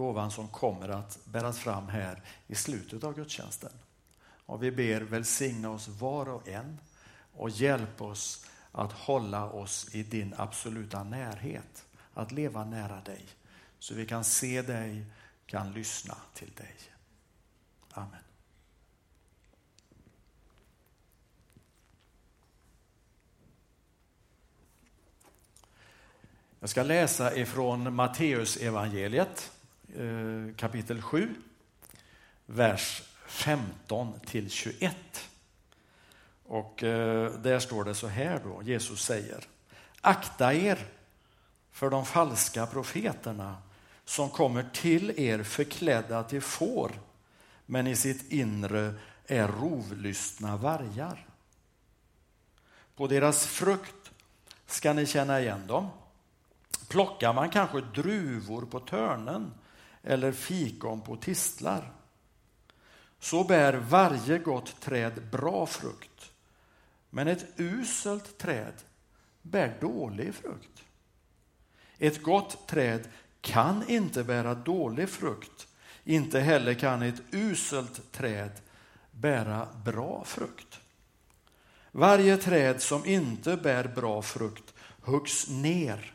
gåvan som kommer att bäras fram här i slutet av gudstjänsten. Och vi ber välsigna oss var och en och hjälp oss att hålla oss i din absoluta närhet, att leva nära dig så vi kan se dig, kan lyssna till dig. Amen. Jag ska läsa ifrån Matteus evangeliet Eh, kapitel 7, vers 15 till 21. Och eh, där står det så här då, Jesus säger, akta er för de falska profeterna som kommer till er förklädda till får, men i sitt inre är rovlystna vargar. På deras frukt ska ni känna igen dem. Plockar man kanske druvor på törnen eller fikon på tistlar så bär varje gott träd bra frukt. Men ett uselt träd bär dålig frukt. Ett gott träd kan inte bära dålig frukt. Inte heller kan ett uselt träd bära bra frukt. Varje träd som inte bär bra frukt huggs ner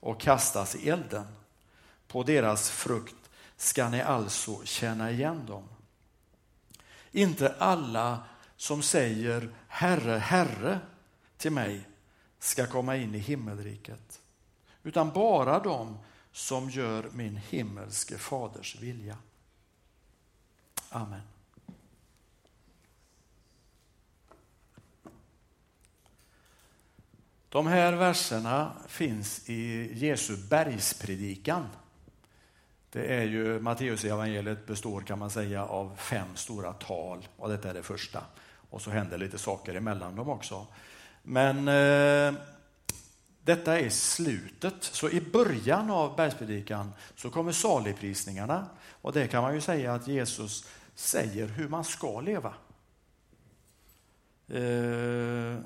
och kastas i elden. På deras frukt ska ni alltså känna igen dem. Inte alla som säger Herre, Herre till mig ska komma in i himmelriket, utan bara de som gör min himmelske faders vilja. Amen. De här verserna finns i Jesu bergspredikan. Det är ju Matteus evangeliet består kan man säga av fem stora tal och detta är det första. Och så händer lite saker emellan dem också. Men eh, detta är slutet. Så i början av bergspredikan så kommer saligprisningarna och det kan man ju säga att Jesus säger hur man ska leva. Eh,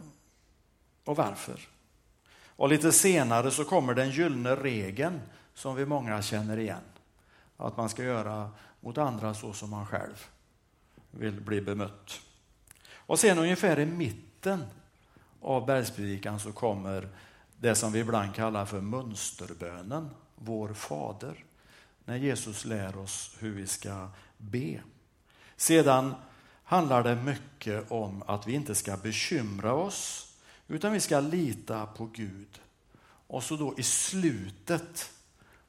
och varför. Och lite senare så kommer den gyllene regeln som vi många känner igen. Att man ska göra mot andra så som man själv vill bli bemött. Och sen ungefär i mitten av bergspredikan så kommer det som vi ibland kallar för mönsterbönen, vår fader. När Jesus lär oss hur vi ska be. Sedan handlar det mycket om att vi inte ska bekymra oss utan vi ska lita på Gud. Och så då i slutet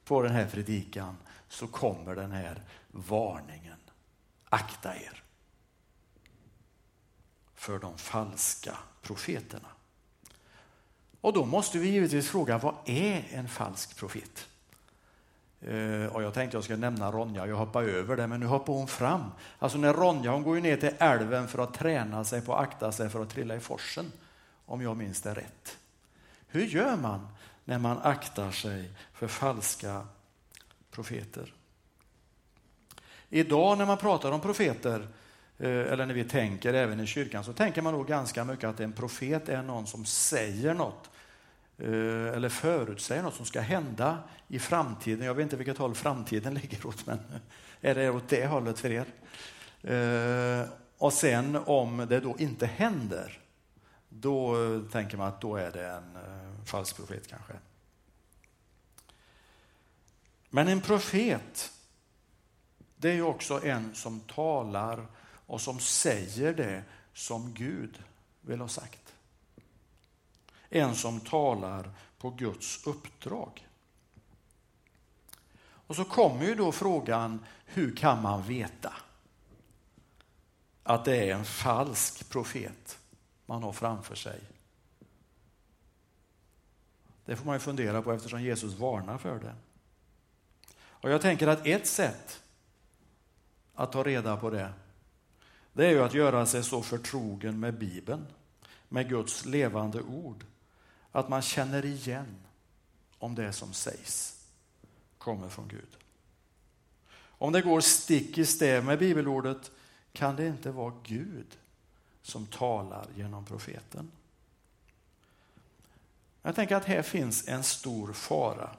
på den här predikan så kommer den här varningen. Akta er för de falska profeterna. Och då måste vi givetvis fråga, vad är en falsk profet? Eh, och jag tänkte jag skulle nämna Ronja, jag hoppar över det, men nu hoppar hon fram. Alltså när Ronja, hon går ju ner till älven för att träna sig på att akta sig för att trilla i forsen om jag minns det rätt. Hur gör man när man aktar sig för falska profeter? Idag när man pratar om profeter, eh, eller när vi tänker även i kyrkan, så tänker man nog ganska mycket att en profet är någon som säger något eh, eller förutsäger något som ska hända i framtiden. Jag vet inte vilket håll framtiden ligger åt, men är det åt det hållet för er? Eh, och sen om det då inte händer, då tänker man att då är det en falsk profet kanske. Men en profet, det är ju också en som talar och som säger det som Gud vill ha sagt. En som talar på Guds uppdrag. Och så kommer ju då frågan, hur kan man veta att det är en falsk profet? man har framför sig. Det får man ju fundera på eftersom Jesus varnar för det. Och jag tänker att ett sätt att ta reda på det, det är ju att göra sig så förtrogen med Bibeln, med Guds levande ord, att man känner igen om det som sägs kommer från Gud. Om det går stick i stäv med bibelordet kan det inte vara Gud som talar genom profeten. Jag tänker att här finns en stor fara.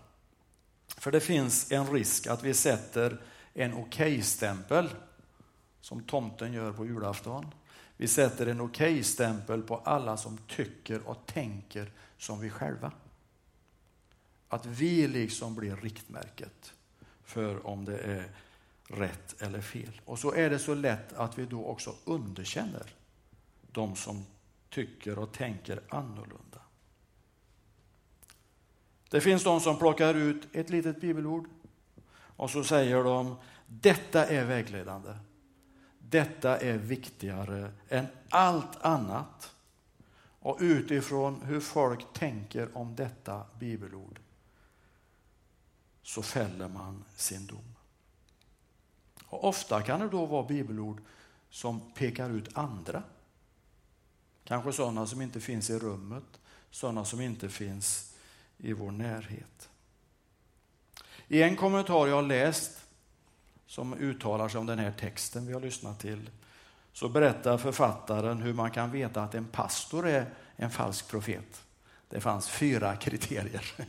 För det finns en risk att vi sätter en okej-stämpel som tomten gör på julafton. Vi sätter en okej-stämpel på alla som tycker och tänker som vi själva. Att vi liksom blir riktmärket för om det är rätt eller fel. Och så är det så lätt att vi då också underkänner de som tycker och tänker annorlunda. Det finns de som plockar ut ett litet bibelord och så säger de detta är vägledande. Detta är viktigare än allt annat. Och utifrån hur folk tänker om detta bibelord så fäller man sin dom. Och ofta kan det då vara bibelord som pekar ut andra. Kanske sådana som inte finns i rummet, sådana som inte finns i vår närhet. I en kommentar jag har läst som uttalar sig om den här texten vi har lyssnat till så berättar författaren hur man kan veta att en pastor är en falsk profet. Det fanns fyra kriterier.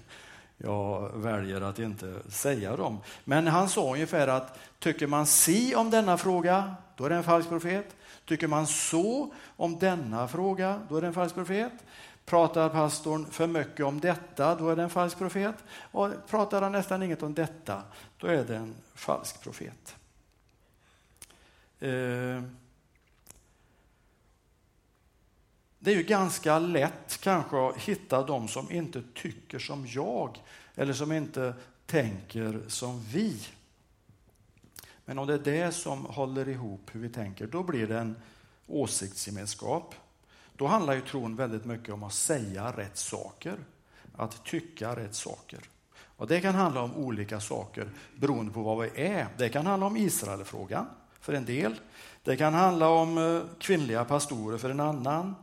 Jag väljer att inte säga dem. Men han sa ungefär att tycker man si om denna fråga, då är det en falsk profet. Tycker man så om denna fråga, då är det en falsk profet. Pratar pastorn för mycket om detta, då är det en falsk profet. Och pratar han nästan inget om detta, då är det en falsk profet. Eh, det är ju ganska lätt kanske att hitta de som inte tycker som jag eller som inte tänker som vi. Men om det är det som håller ihop hur vi tänker, då blir det en åsiktsgemenskap. Då handlar ju tron väldigt mycket om att säga rätt saker, att tycka rätt saker. Och Det kan handla om olika saker beroende på vad vi är. Det kan handla om Israelfrågan för en del. Det kan handla om eh, kvinnliga pastorer för en annan.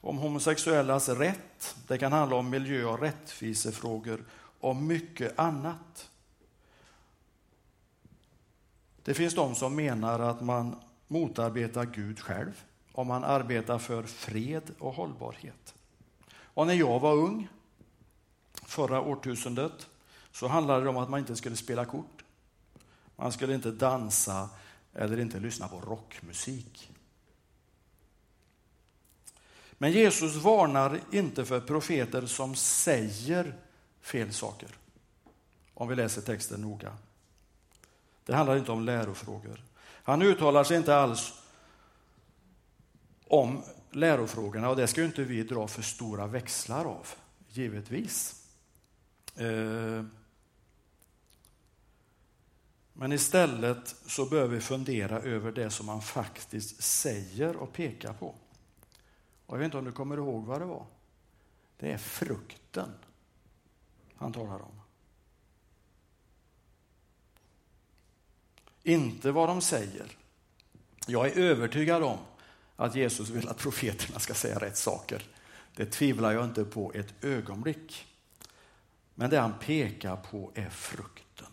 Om homosexuellas rätt. Det kan handla om miljö och rättvisefrågor och mycket annat. Det finns de som menar att man motarbetar Gud själv om man arbetar för fred och hållbarhet. Och när jag var ung, förra årtusendet, så handlade det om att man inte skulle spela kort. Man skulle inte dansa eller inte lyssna på rockmusik. Men Jesus varnar inte för profeter som säger fel saker. Om vi läser texten noga. Det handlar inte om lärofrågor. Han uttalar sig inte alls om lärofrågorna och det ska inte vi dra för stora växlar av, givetvis. Eh, men istället så bör vi fundera över det som man faktiskt säger och pekar på. Och jag vet inte om du kommer ihåg vad det var? Det är frukten han talar om. Inte vad de säger. Jag är övertygad om att Jesus vill att profeterna ska säga rätt saker. Det tvivlar jag inte på ett ögonblick. Men det han pekar på är frukten.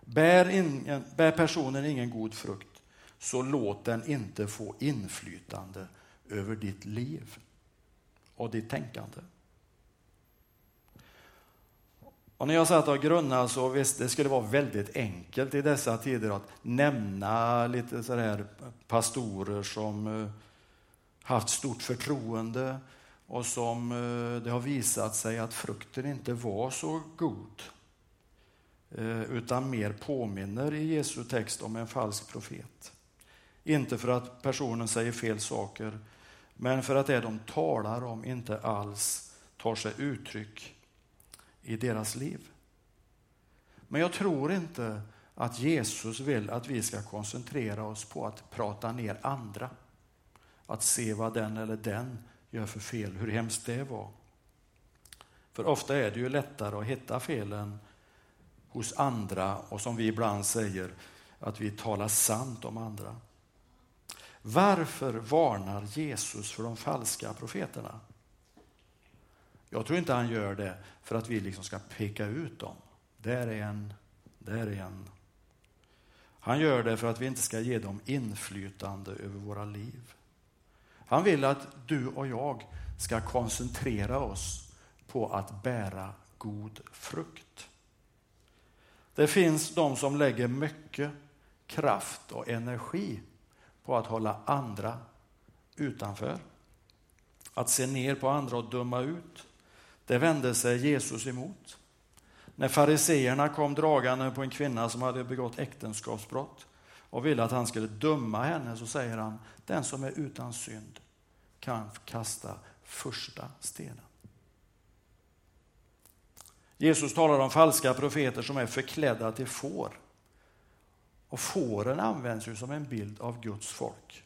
Bär, ingen, bär personen ingen god frukt, så låt den inte få inflytande över ditt liv och ditt tänkande. Och när jag satt och grunnade så visst, det skulle vara väldigt enkelt i dessa tider att nämna lite sådär pastorer som eh, haft stort förtroende och som eh, det har visat sig att frukten inte var så god eh, utan mer påminner i Jesu text om en falsk profet. Inte för att personen säger fel saker, men för att det de talar om inte alls tar sig uttryck i deras liv. Men jag tror inte att Jesus vill att vi ska koncentrera oss på att prata ner andra. Att se vad den eller den gör för fel, hur hemskt det var. För ofta är det ju lättare att hitta felen hos andra och som vi ibland säger, att vi talar sant om andra. Varför varnar Jesus för de falska profeterna? Jag tror inte han gör det för att vi liksom ska peka ut dem. Där är en, där är en. Han gör det för att vi inte ska ge dem inflytande över våra liv. Han vill att du och jag ska koncentrera oss på att bära god frukt. Det finns de som lägger mycket kraft och energi på att hålla andra utanför. Att se ner på andra och döma ut. Det vände sig Jesus emot. När fariseerna kom dragande på en kvinna som hade begått äktenskapsbrott och ville att han skulle döma henne så säger han, den som är utan synd kan kasta första stenen. Jesus talar om falska profeter som är förklädda till får. Och fåren används ju som en bild av Guds folk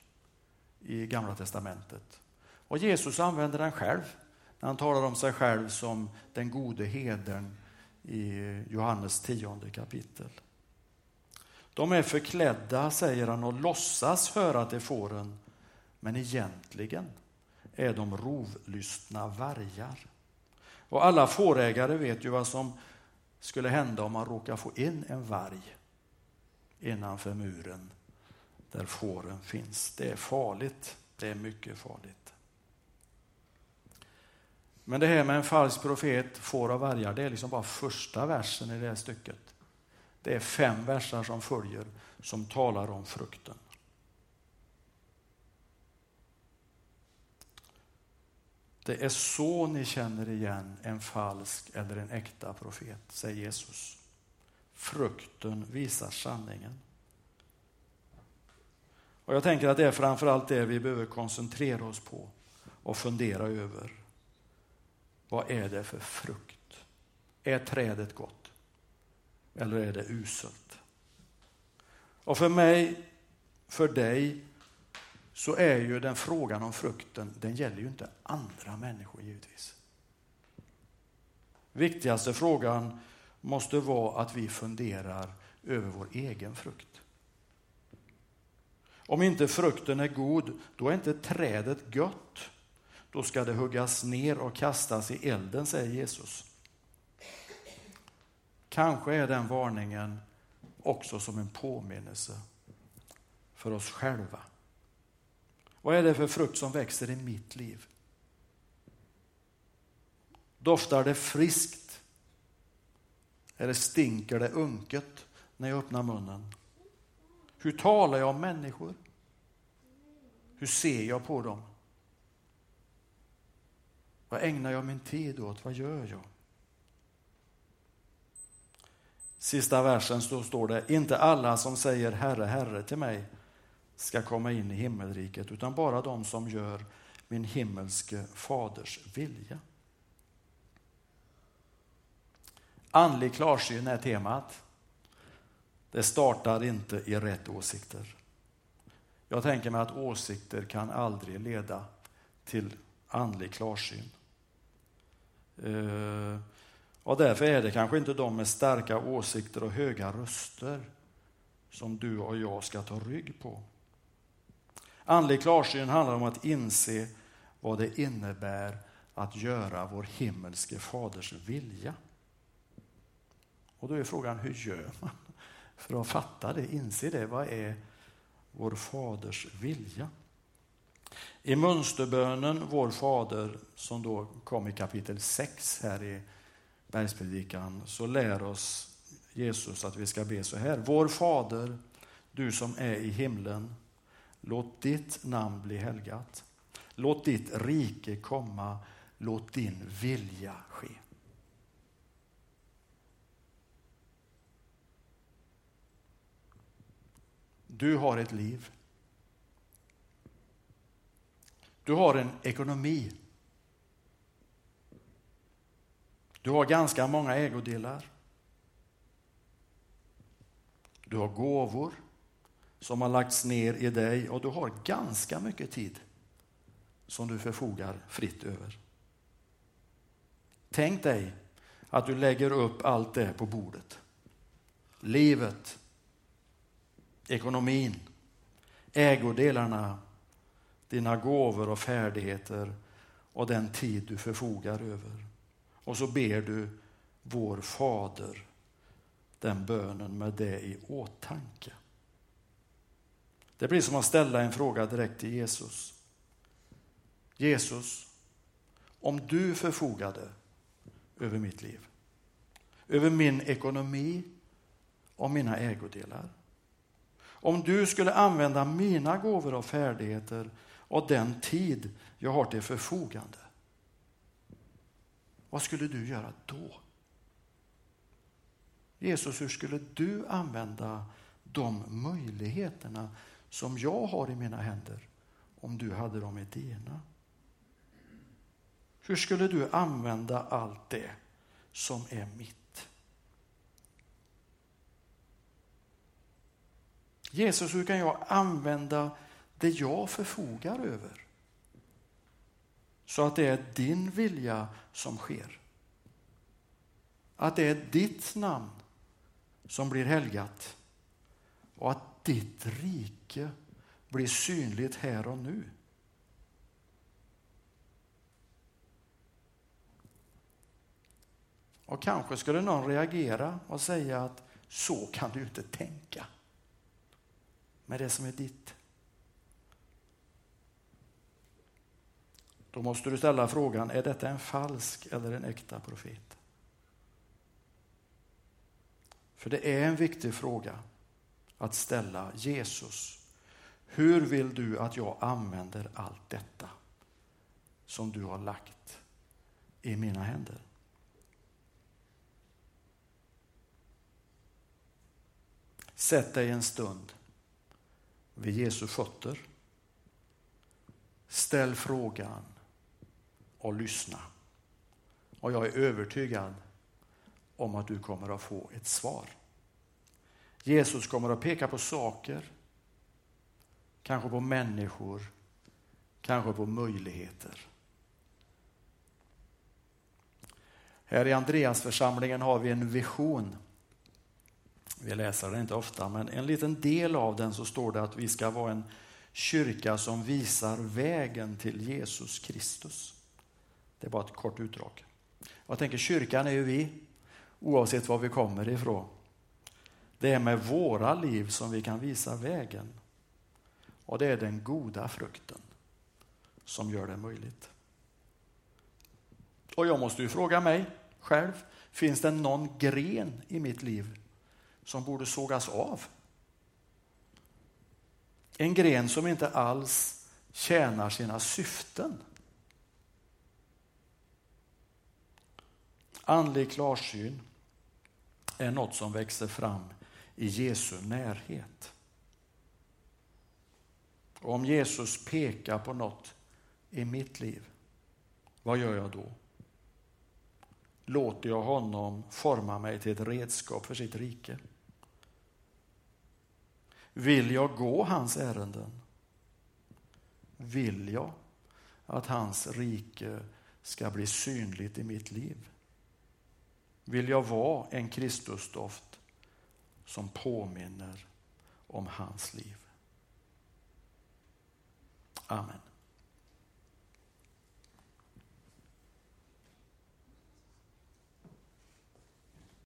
i Gamla testamentet. Och Jesus använder den själv han talar om sig själv som den gode hedern i Johannes tionde kapitel. De är förklädda, säger han, och låtsas höra till fåren, men egentligen är de rovlystna vargar. Och alla fårägare vet ju vad som skulle hända om man råkar få in en varg innanför muren där fåren finns. Det är farligt. Det är mycket farligt. Men det här med en falsk profet, får och vargar, det är liksom bara första versen i det här stycket. Det är fem versar som följer som talar om frukten. Det är så ni känner igen en falsk eller en äkta profet, säger Jesus. Frukten visar sanningen. Och Jag tänker att det är framförallt det vi behöver koncentrera oss på och fundera över. Vad är det för frukt? Är trädet gott? Eller är det uselt? Och för mig, för dig, så är ju den frågan om frukten, den gäller ju inte andra människor givetvis. Viktigaste frågan måste vara att vi funderar över vår egen frukt. Om inte frukten är god, då är inte trädet gött. Då ska det huggas ner och kastas i elden, säger Jesus. Kanske är den varningen också som en påminnelse för oss själva. Vad är det för frukt som växer i mitt liv? Doftar det friskt? Eller stinker det unket när jag öppnar munnen? Hur talar jag om människor? Hur ser jag på dem? Vad ägnar jag min tid åt? Vad gör jag? Sista versen så står det, inte alla som säger Herre, Herre till mig ska komma in i himmelriket, utan bara de som gör min himmelske faders vilja. Andlig klarsyn är temat. Det startar inte i rätt åsikter. Jag tänker mig att åsikter kan aldrig leda till andlig klarsyn. Eh, och därför är det kanske inte de med starka åsikter och höga röster som du och jag ska ta rygg på. Andlig klarsyn handlar om att inse vad det innebär att göra vår himmelske faders vilja. Och då är frågan, hur gör man för att fatta det, inse det? Vad är vår faders vilja? I mönsterbönen Vår Fader, som då kom i kapitel 6 här i Bergspredikan, så lär oss Jesus att vi ska be så här. Vår Fader, du som är i himlen. Låt ditt namn bli helgat. Låt ditt rike komma. Låt din vilja ske. Du har ett liv. Du har en ekonomi. Du har ganska många ägodelar. Du har gåvor som har lagts ner i dig och du har ganska mycket tid som du förfogar fritt över. Tänk dig att du lägger upp allt det på bordet. Livet, ekonomin, ägodelarna, dina gåvor och färdigheter och den tid du förfogar över. Och så ber du vår Fader den bönen med det i åtanke. Det blir som att ställa en fråga direkt till Jesus. Jesus, om du förfogade över mitt liv, över min ekonomi, och mina ägodelar. Om du skulle använda mina gåvor och färdigheter och den tid jag har till förfogande. Vad skulle du göra då? Jesus, hur skulle du använda de möjligheterna som jag har i mina händer om du hade dem i dina? Hur skulle du använda allt det som är mitt? Jesus, hur kan jag använda det jag förfogar över? Så att det är din vilja som sker. Att det är ditt namn som blir helgat och att ditt rike blir synligt här och nu. Och kanske skulle någon reagera och säga att så kan du inte tänka med det som är ditt. Då måste du ställa frågan, är detta en falsk eller en äkta profet? För det är en viktig fråga att ställa Jesus. Hur vill du att jag använder allt detta som du har lagt i mina händer? Sätt dig en stund vid Jesu fötter. Ställ frågan och lyssna. Och jag är övertygad om att du kommer att få ett svar. Jesus kommer att peka på saker, kanske på människor, kanske på möjligheter. Här i Andreasförsamlingen har vi en vision. Vi läser den inte ofta, men en liten del av den så står det att vi ska vara en kyrka som visar vägen till Jesus Kristus. Det är bara ett kort utdrag. Jag tänker kyrkan är ju vi, oavsett var vi kommer ifrån. Det är med våra liv som vi kan visa vägen. Och det är den goda frukten som gör det möjligt. Och jag måste ju fråga mig själv, finns det någon gren i mitt liv som borde sågas av? En gren som inte alls tjänar sina syften. Andlig klarsyn är något som växer fram i Jesu närhet. Och om Jesus pekar på något i mitt liv, vad gör jag då? Låter jag honom forma mig till ett redskap för sitt rike? Vill jag gå hans ärenden? Vill jag att hans rike ska bli synligt i mitt liv? Vill jag vara en Kristusdoft som påminner om hans liv? Amen.